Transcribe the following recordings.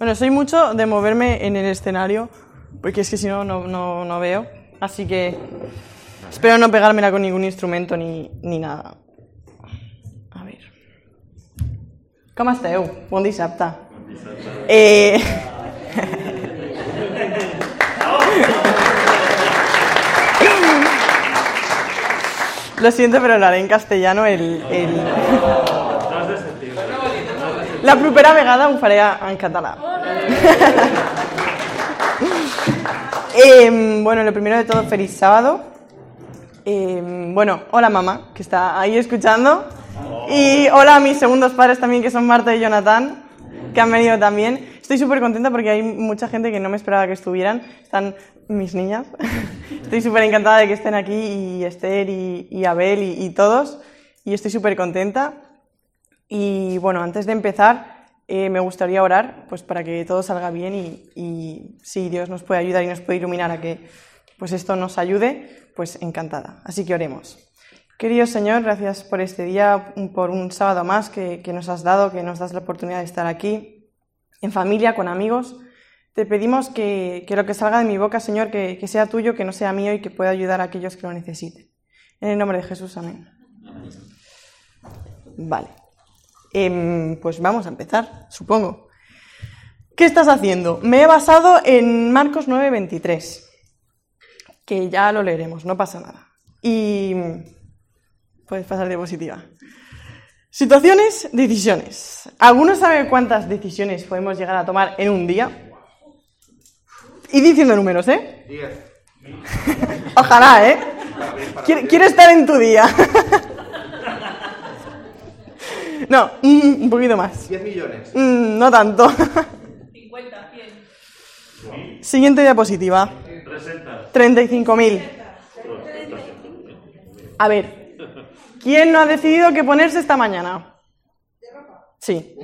Bueno, soy mucho de moverme en el escenario, porque es que si no, no, no, veo. Así que espero no pegármela con ningún instrumento ni, ni nada. A ver. Com esteu? Bon dissabte. Eh... Lo siento, pero lo haré en castellano el... el... La propera vegada ho faré en català. Eh, bueno, lo primero de todo, feliz sábado. Eh, bueno, hola mamá, que está ahí escuchando. Y hola a mis segundos padres también, que son Marta y Jonathan, que han venido también. Estoy súper contenta porque hay mucha gente que no me esperaba que estuvieran. Están mis niñas. Estoy súper encantada de que estén aquí, y Esther y, y Abel y, y todos. Y estoy súper contenta. Y bueno, antes de empezar, eh, me gustaría orar pues, para que todo salga bien y, si Dios nos puede ayudar y nos puede iluminar a que pues, esto nos ayude, pues encantada. Así que oremos. Querido Señor, gracias por este día, por un sábado más que, nos has dado, que nos das la oportunidad de estar aquí, en familia, con amigos. Te pedimos que, que lo que salga de mi boca, Señor, que, que sea tuyo, que no sea mío y que pueda ayudar a aquellos que lo necesiten. En el nombre de Jesús, amén. Vale. Eh, pues vamos a empezar, supongo. ¿Qué estás haciendo? Me he basado en Marcos 9:23, que ya lo leeremos, no pasa nada. Y puedes pasar diapositiva. Situaciones, decisiones. ¿Alguno sabe cuántas decisiones podemos llegar a tomar en un día? Y diciendo números, ¿eh? Diez. Ojalá, ¿eh? Quiero, quiero estar en tu día. No, mm, un poquito más. 10 millones. Mm, no tanto. 50, 100. Siguiente diapositiva. 35.000. A ver, ¿quién no ha decidido qué ponerse esta mañana? Sí.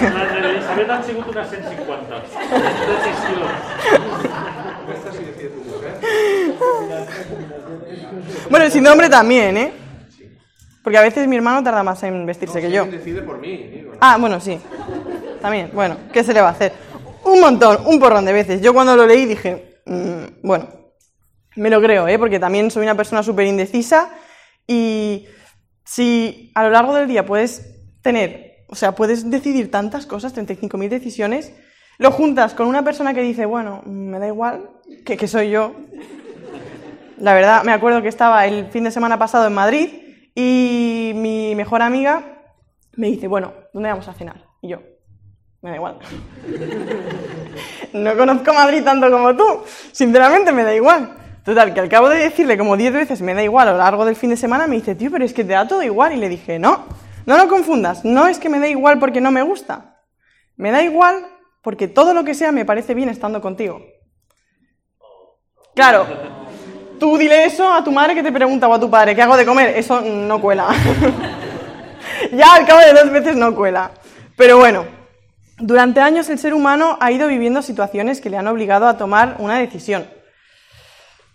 Les d'Elisabet han sigut unes 150. Decisions. Esta sí decide tu mujer. Bueno, sin hombre también, ¿eh? Porque a veces mi hermano tarda más en vestirse que yo. ¿Quién decide por mí? Digo, ¿no? Ah, bueno, sí. También, bueno, ¿qué se le va a hacer? Un montón, un porrón de veces. Yo cuando lo leí dije, mm, bueno, me lo creo, ¿eh? Porque también soy una persona súper indecisa y si a lo largo del día puedes tener, o sea, puedes decidir tantas cosas, 35.000 decisiones, lo juntas con una persona que dice, bueno, me da igual, que, que soy yo. La verdad, me acuerdo que estaba el fin de semana pasado en Madrid y mi mejor amiga me dice, bueno, ¿dónde vamos a cenar? Y yo, me da igual. No conozco Madrid tanto como tú, sinceramente me da igual. Total, que al cabo de decirle como 10 veces me da igual a lo largo del fin de semana, me dice, tío, pero es que te da todo igual. Y le dije, no, no lo confundas, no es que me da igual porque no me gusta. Me da igual porque todo lo que sea me parece bien estando contigo. Claro, tú dile eso a tu madre que te pregunta o a tu padre, ¿qué hago de comer? Eso no cuela. ya al cabo de dos veces no cuela. Pero bueno, durante años el ser humano ha ido viviendo situaciones que le han obligado a tomar una decisión.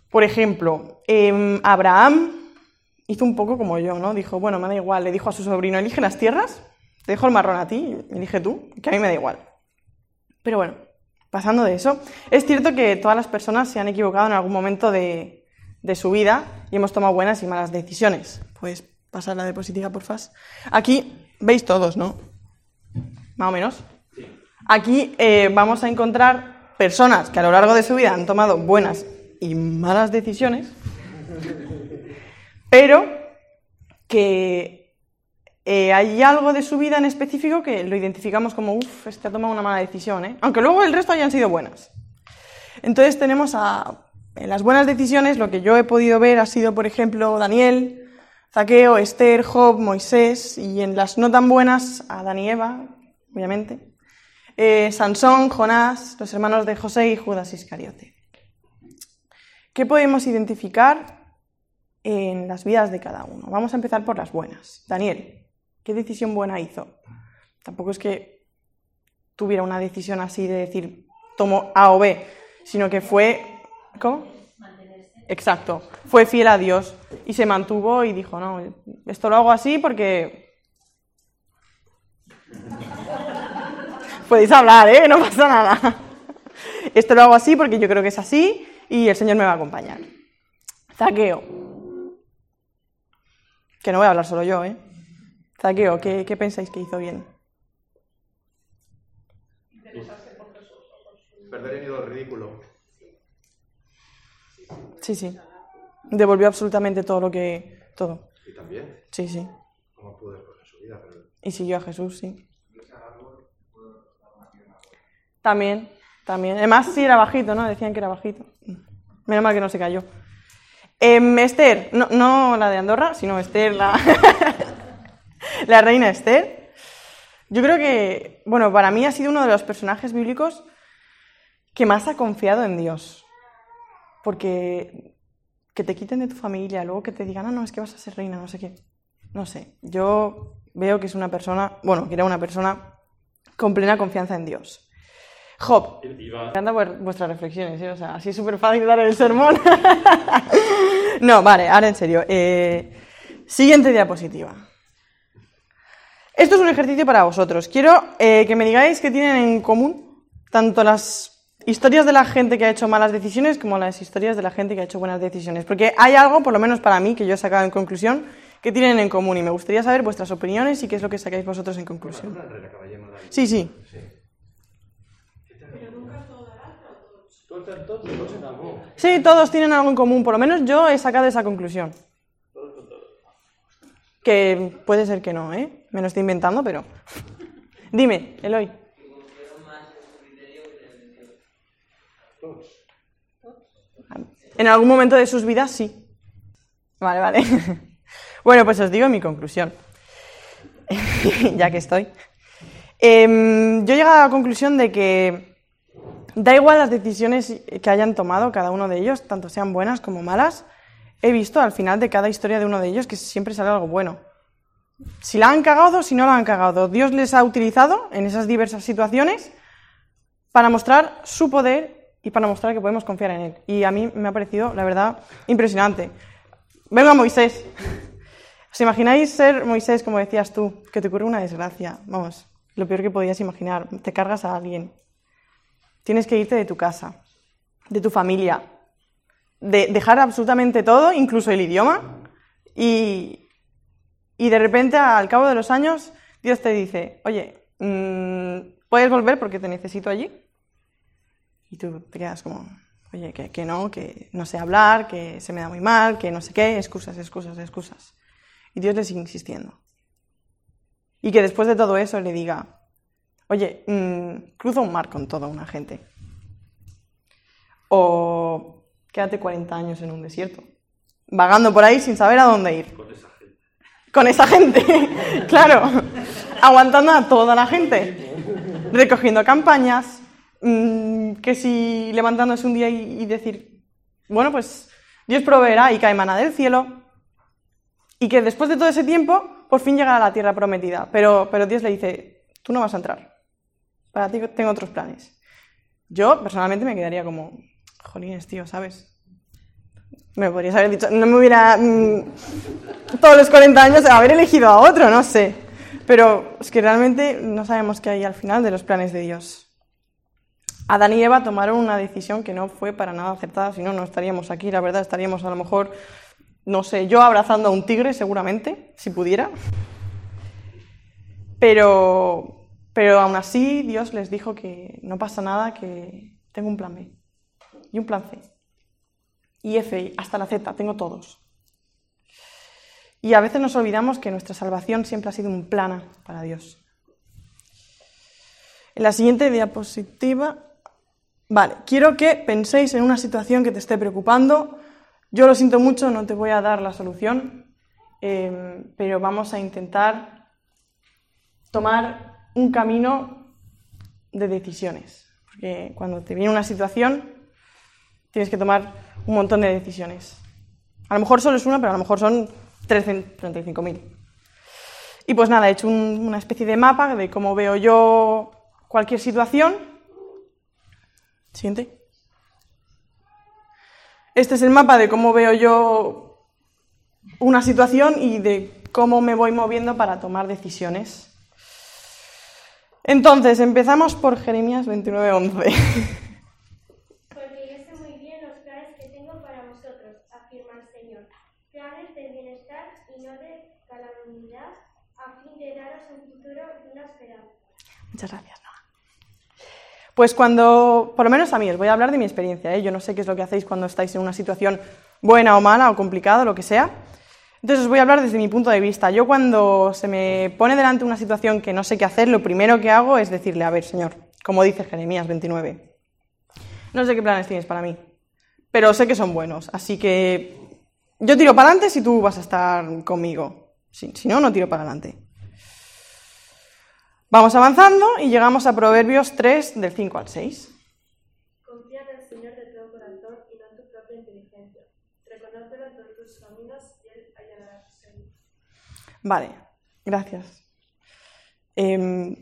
Por ejemplo, eh, Abraham hizo un poco como yo, ¿no? Dijo, bueno, me da igual, le dijo a su sobrino, elige las tierras, te dejo el marrón a ti, elige tú, que a mí me da igual. Pero bueno, pasando de eso, es cierto que todas las personas se han equivocado en algún momento de, de su vida y hemos tomado buenas y malas decisiones. Pues pasar la diapositiva, por favor. Aquí veis todos, ¿no? Más o menos. Aquí eh, vamos a encontrar personas que a lo largo de su vida han tomado buenas y malas decisiones, pero que eh, hay algo de su vida en específico que lo identificamos como, uff, este ha tomado una mala decisión, ¿eh? aunque luego el resto hayan sido buenas. Entonces tenemos a, en las buenas decisiones, lo que yo he podido ver ha sido, por ejemplo, Daniel, Zaqueo, Esther, Job, Moisés, y en las no tan buenas, a Dan y Eva, obviamente, eh, Sansón, Jonás, los hermanos de José y Judas Iscariote. ¿Qué podemos identificar en las vidas de cada uno? Vamos a empezar por las buenas. Daniel, ¿qué decisión buena hizo? Tampoco es que tuviera una decisión así de decir tomo A o B, sino que fue ¿cómo? Exacto, fue fiel a Dios y se mantuvo y dijo, no, esto lo hago así porque Podéis hablar, ¿eh? No pasa nada. Esto lo hago así porque yo creo que es así y el Señor me va a acompañar. Zaqueo. Que no voy a hablar solo yo, ¿eh? Zaqueo, ¿qué, pensáis que hizo bien? Perder el ridículo. Sí, sí. Devolvió absolutamente todo lo que... Todo. Y también, Sí, sí. cómo pudo después su vida. Pero... Y siguió a Jesús, sí. También, también. Además, sí era bajito, ¿no? Decían que era bajito. Menos mal que no se cayó. Em, Esther, no, no la de Andorra, sino Esther, la, la reina Esther. Yo creo que, bueno, para mí ha sido uno de los personajes bíblicos que más ha confiado en Dios. Porque que te quiten de tu familia, luego que te digan, ah, no, es que vas a ser reina, no sé qué. No sé, yo veo que es una persona, bueno, que era una persona con plena confianza en Dios. Job, me encanta vuestras reflexiones, ¿eh? o sea, así es súper fácil dar el sermón. no, vale, ahora en serio. Eh, siguiente diapositiva. Esto es un ejercicio para vosotros. Quiero eh, que me digáis qué tienen en común tanto las historias de la gente que ha hecho malas decisiones como las historias de la gente que ha hecho buenas decisiones. Porque hay algo, por lo menos para mí, que yo he sacado en conclusión, que tienen en común y me gustaría saber vuestras opiniones y qué es lo que sacáis vosotros en conclusión. Sí, sí. Sí, todos tienen algo en común, por lo menos yo he sacado esa conclusión. Que puede ser que no, ¿eh? Me lo estoy inventando, pero... Dime, Eloy. En algún momento de sus vidas, sí. Vale, vale. Bueno, pues os digo mi conclusión. ya que estoy. Em, yo he llegado a la conclusión de que Da igual las decisiones que hayan tomado cada uno de ellos, tanto sean buenas como malas. He visto al final de cada historia de uno de ellos que siempre sale algo bueno. Si la han cagado, si no la han cagado. Dios les ha utilizado en esas diversas situaciones para mostrar su poder y para mostrar que podemos confiar en Él. Y a mí me ha parecido, la verdad, impresionante. Venga, Moisés. ¿Os imagináis ser Moisés, como decías tú, que te ocurre una desgracia? Vamos, lo peor que podías imaginar. Te cargas a alguien, Tienes que irte de tu casa, de tu familia, de dejar absolutamente todo, incluso el idioma, y, y de repente al cabo de los años Dios te dice, oye, mm, puedes volver porque te necesito allí. Y tú te quedas como, oye, que, que no, que no sé hablar, que se me da muy mal, que no sé qué, excusas, excusas, excusas. Y Dios le sigue insistiendo. Y que después de todo eso le diga, Oye, mm, cruza un mar con toda una gente. O quédate 40 años en un desierto, vagando por ahí sin saber a dónde ir. con esa gente. Con esa gente, claro, aguantando a toda la gente, recogiendo campañas, mm, que si levantándose un día y, decir, bueno, pues Dios proveerá y cae maná del cielo, y que después de todo ese tiempo, por fin llegará a la tierra prometida. Pero, pero Dios le dice, tú no vas a entrar, para ti tengo otros planes. Yo personalmente me quedaría como, jolines, tío, ¿sabes? Me podrías haber dicho, no me hubiera mm, todos los 40 años haber elegido a otro, no sé. Pero es que realmente no sabemos qué hay al final de los planes de Dios. Adán y Eva tomaron una decisión que no fue para nada aceptada, si no, no estaríamos aquí, la verdad, estaríamos a lo mejor, no sé, yo abrazando a un tigre seguramente, si pudiera. Pero, pero aún así Dios les dijo que no pasa nada, que tengo un plan B y un plan C. Y F, hasta la Z, tengo todos. Y a veces nos olvidamos que nuestra salvación siempre ha sido un plan para Dios. En la siguiente diapositiva, vale, quiero que penséis en una situación que te esté preocupando. Yo lo siento mucho, no te voy a dar la solución, eh, pero vamos a intentar tomar un camino de decisiones. Porque cuando te viene una situación, tienes que tomar un montón de decisiones. A lo mejor solo es una, pero a lo mejor son 35.000. Y pues nada, he hecho un- una especie de mapa de cómo veo yo cualquier situación. Siguiente. Este es el mapa de cómo veo yo una situación y de cómo me voy moviendo para tomar decisiones. Entonces, empezamos por Jeremías 29:11. Porque yo sé muy bien los planes que tengo para vosotros, afirma el Señor. Planes de bienestar y no de calamidad, a fin de daros un futuro y una esperanza. Muchas gracias. Pues cuando, por lo menos a mí, os voy a hablar de mi experiencia. ¿eh? Yo no sé qué es lo que hacéis cuando estáis en una situación buena o mala o complicada, lo que sea. Entonces os voy a hablar desde mi punto de vista. Yo cuando se me pone delante una situación que no sé qué hacer, lo primero que hago es decirle, a ver, Señor, como dice Jeremías 29, no sé qué planes tienes para mí, pero sé que son buenos, así que yo tiro para adelante si tú vas a estar conmigo. Si, si no, no tiro para adelante. Vamos avanzando y llegamos a Proverbios 3, del 5 al 6. Confía en el Señor de todo corazón y no en tu propia inteligencia. Reconócelo en todos tus caminos y Él allanará tus caminos. Vale, gracias. Em,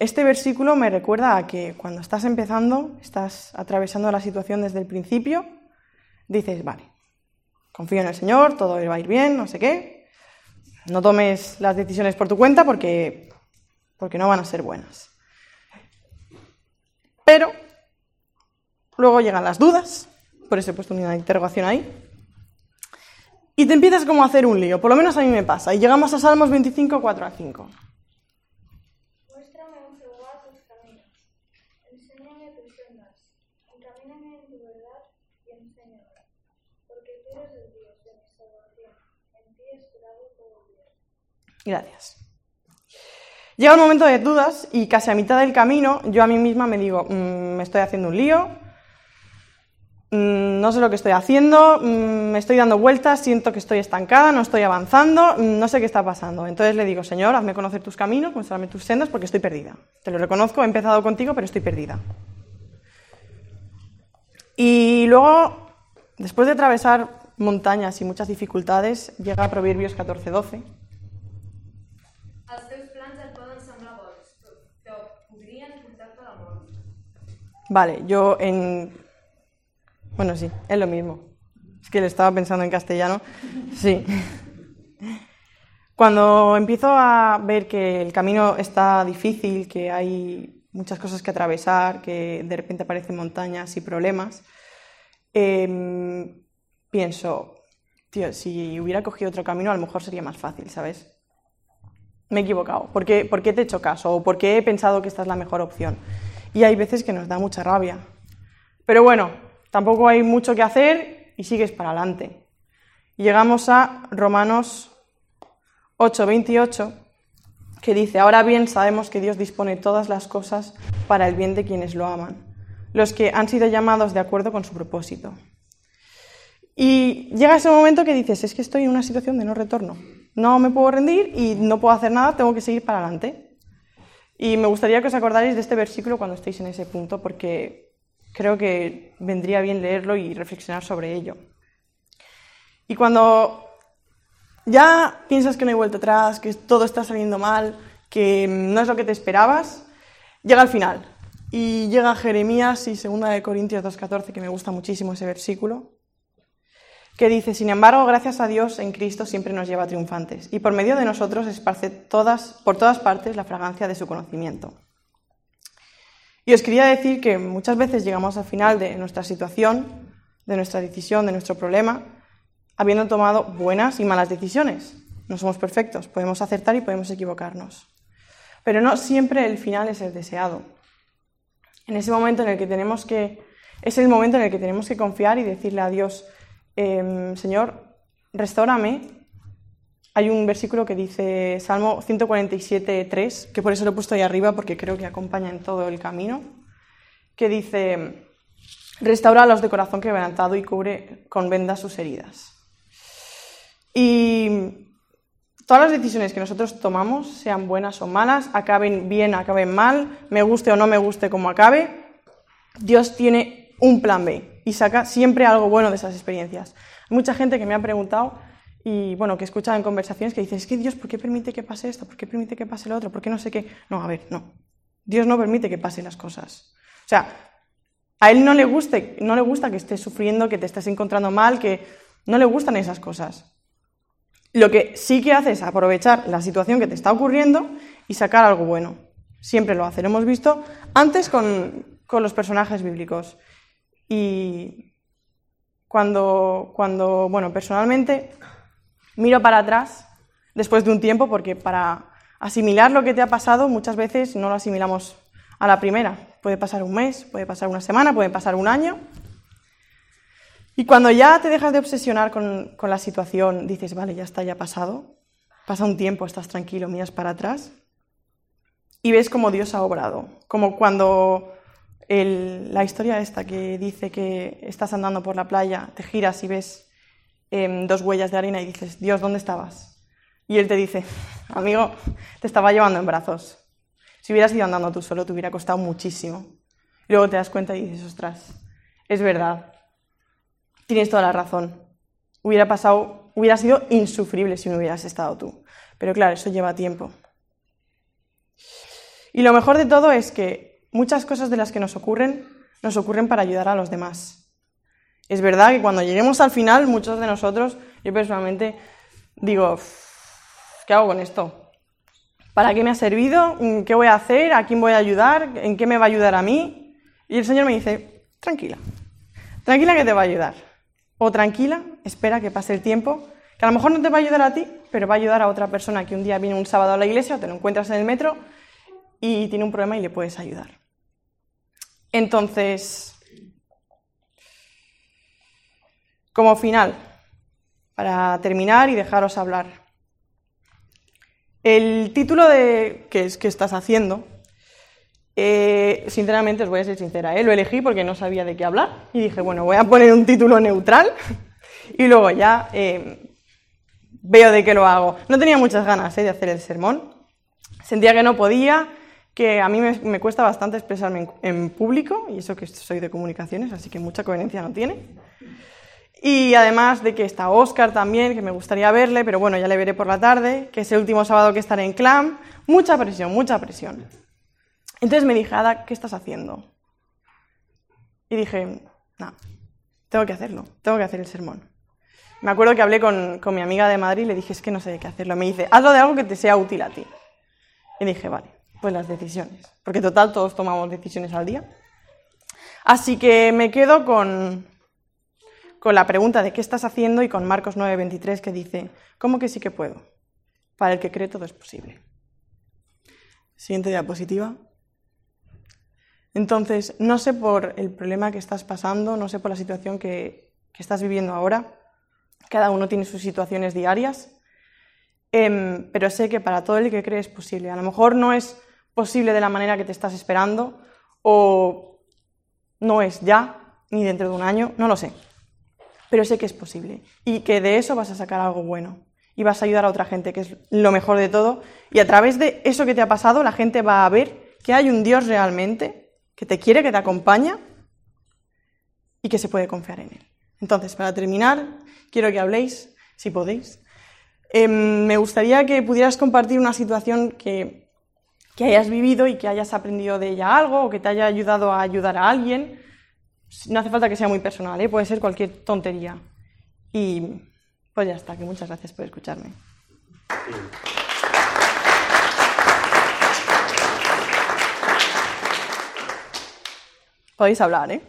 este versículo me recuerda a que cuando estás empezando, estás atravesando la situación desde el principio, dices, vale, confío en el Señor, todo va a ir bien, no sé qué. No tomes las decisiones por tu cuenta porque, porque no van a ser buenas. Pero luego llegan las dudas, por eso he puesto una interrogación ahí, y te empiezas como a hacer un lío, por lo menos a mí me pasa. Y llegamos a Salmos 25, 4 a 5. Muéstrame en Jehová tus caminos, enséñame tus sendas, encamíname en tu verdad y enséñame, porque tú eres el Dios de mi salvación, en ti he esperado todo el día. Gracias. Llega un momento de dudas y casi a mitad del camino yo a mí misma me digo, "Mm, me estoy haciendo un lío, mm, no sé lo que estoy haciendo, mm, me estoy dando vueltas, siento que estoy estancada, no estoy avanzando, no sé qué está pasando. Entonces le digo, Señor, hazme conocer tus caminos, muéstrame tus sendas porque estoy perdida. Te lo reconozco, he empezado contigo, pero estoy perdida. Y luego, después de atravesar montañas y muchas dificultades, llega a Proverbios 14:12. Vale, yo en... Bueno, sí, es lo mismo. Es que le estaba pensando en castellano. Sí. Cuando empiezo a ver que el camino está difícil, que hay muchas cosas que atravesar, que de repente aparecen montañas y problemas, em, pienso, tío, si hubiera cogido otro camino a lo mejor sería más fácil, ¿sabes? Me he equivocado. ¿Por qué, ¿Por qué te he hecho caso? ¿O por qué he pensado que esta es la mejor opción? Y hay veces que nos da mucha rabia. Pero bueno, tampoco hay mucho que hacer y sigues para adelante. Llegamos a Romanos 8:28, que dice, ahora bien sabemos que Dios dispone todas las cosas para el bien de quienes lo aman, los que han sido llamados de acuerdo con su propósito. Y llega ese momento que dices, es que estoy en una situación de no retorno. No me puedo rendir y no puedo hacer nada, tengo que seguir para adelante. Y me gustaría que os acordarais de este versículo cuando estéis en ese punto, porque creo que vendría bien leerlo y reflexionar sobre ello. Y cuando ya piensas que no hay vuelta atrás, que todo está saliendo mal, que no es lo que te esperabas, llega al final. Y llega Jeremías y 2 de Corintios 2.14, que me gusta muchísimo ese versículo, que dice, sin embargo, gracias a Dios en Cristo siempre nos lleva triunfantes, y por medio de nosotros esparce todas, por todas partes la fragancia de su conocimiento. Y os quería decir que muchas veces llegamos al final de nuestra situación, de nuestra decisión, de nuestro problema, habiendo tomado buenas y malas decisiones. No somos perfectos, podemos acertar y podemos equivocarnos. Pero no siempre el final es el deseado. En ese momento en el que tenemos que, es el momento en el que tenemos que confiar y decirle a Dios, eh, Señor, restaurame. Hay un versículo que dice Salmo 147.3, que por eso lo he puesto ahí arriba porque creo que acompaña en todo el camino, que dice, restaura a los de corazón quebrantado y cubre con vendas sus heridas. Y todas las decisiones que nosotros tomamos, sean buenas o malas, acaben bien, acaben mal, me guste o no me guste como acabe, Dios tiene un plan B y saca siempre algo bueno de esas experiencias. Hay mucha gente que me ha preguntado y bueno, que he escuchado en conversaciones que dicen, es que Dios, ¿por qué permite que pase esto? ¿Por qué permite que pase lo otro? ¿Por qué no sé qué? No, a ver, no. Dios no permite que pasen las cosas. O sea, a Él no le, no le gusta que estés sufriendo, que te estés encontrando mal, que no le gustan esas cosas. Lo que sí que hace es aprovechar la situación que te está ocurriendo y sacar algo bueno. Siempre lo hace. Lo hemos visto antes con, con los personajes bíblicos. Y cuando, cuando, bueno, personalmente miro para atrás después de un tiempo, porque para asimilar lo que te ha pasado muchas veces no lo asimilamos a la primera. Puede pasar un mes, puede pasar una semana, puede pasar un año. Y cuando ya te dejas de obsesionar con, con la situación, dices, vale, ya está, ya ha pasado, pasa un tiempo, estás tranquilo, miras para atrás y ves cómo Dios ha obrado. Como cuando la historia esta que dice que estás andando por la playa, te giras y ves em, dos huellas de arena y dices, Dios, ¿dónde estabas? Y Él te dice, amigo, te estaba llevando en brazos. Si hubieras ido andando tú solo, te hubiera costado muchísimo. Y luego te das cuenta y dices, ostras, es verdad, tienes toda la razón. Hubiera pasado, hubiera sido insufrible si no hubieras estado tú. Pero claro, eso lleva tiempo. Y lo mejor de todo es que muchas cosas de las que nos ocurren, nos ocurren para ayudar a los demás. Es verdad que cuando lleguemos al final, muchos de nosotros, yo personalmente digo, "Uf, ¿qué hago con esto? ¿Para qué me ha servido? ¿Qué voy a hacer? ¿A quién voy a ayudar? ¿En qué me va a ayudar a mí? Y el Señor me dice, tranquila, tranquila que te va a ayudar. O tranquila, espera que pase el tiempo, que a lo mejor no te va a ayudar a ti, pero va a ayudar a otra persona que un día viene un sábado a la iglesia o te lo encuentras en el metro y tiene un problema y le puedes ayudar. Entonces, como final, para terminar y dejaros hablar, el título de ¿qué es que estás haciendo? Eh, sinceramente, os voy a ser sincera, ¿eh? lo elegí porque no sabía de qué hablar y dije, bueno, voy a poner un título neutral y luego ya eh, veo de qué lo hago. No tenía muchas ganas de hacer el sermón, sentía que no podía, que a mí me, cuesta bastante expresarme en, público y eso que soy de comunicaciones, así que mucha coherencia no tiene. Y además de que está Oscar también, que me gustaría verle, pero bueno, ya le veré por la tarde, que es el último sábado que estaré en Clam. Mucha presión, mucha presión. Entonces me dije, Ada, ¿qué estás haciendo? Y dije, no, tengo que hacerlo, tengo que hacer el sermón. Me acuerdo que hablé con, con mi amiga de Madrid y le dije, es que no sé qué hacerlo. Me dice, hazlo de algo que te sea útil a ti. Y dije, vale, pues las decisiones, porque total todos tomamos decisiones al día. Así que me quedo con, con la pregunta de qué estás haciendo y con Marcos 9:23 que dice, ¿cómo que sí que puedo? Para el que cree todo es posible. Siguiente diapositiva. Entonces, no sé por el problema que estás pasando, no sé por la situación que, que estás viviendo ahora. Cada uno tiene sus situaciones diarias, em, pero sé que para todo el que cree es posible. A lo mejor no es posible de la manera que te estás esperando o no es ya, ni dentro de un año, no lo sé. Pero sé que es posible y que de eso vas a sacar algo bueno y vas a ayudar a otra gente, que es lo mejor de todo. Y a través de eso que te ha pasado, la gente va a ver que hay un Dios realmente que te quiere, que te acompaña y que se puede confiar en Él. Entonces, para terminar, quiero que habléis, si podéis. Eh, me gustaría que pudieras compartir una situación que, que hayas vivido y que hayas aprendido de ella algo o que te haya ayudado a ayudar a alguien. No hace falta que sea muy personal, ¿eh? puede ser cualquier tontería. Y pues ya está, que muchas gracias por escucharme. Podéis hablar, ¿eh?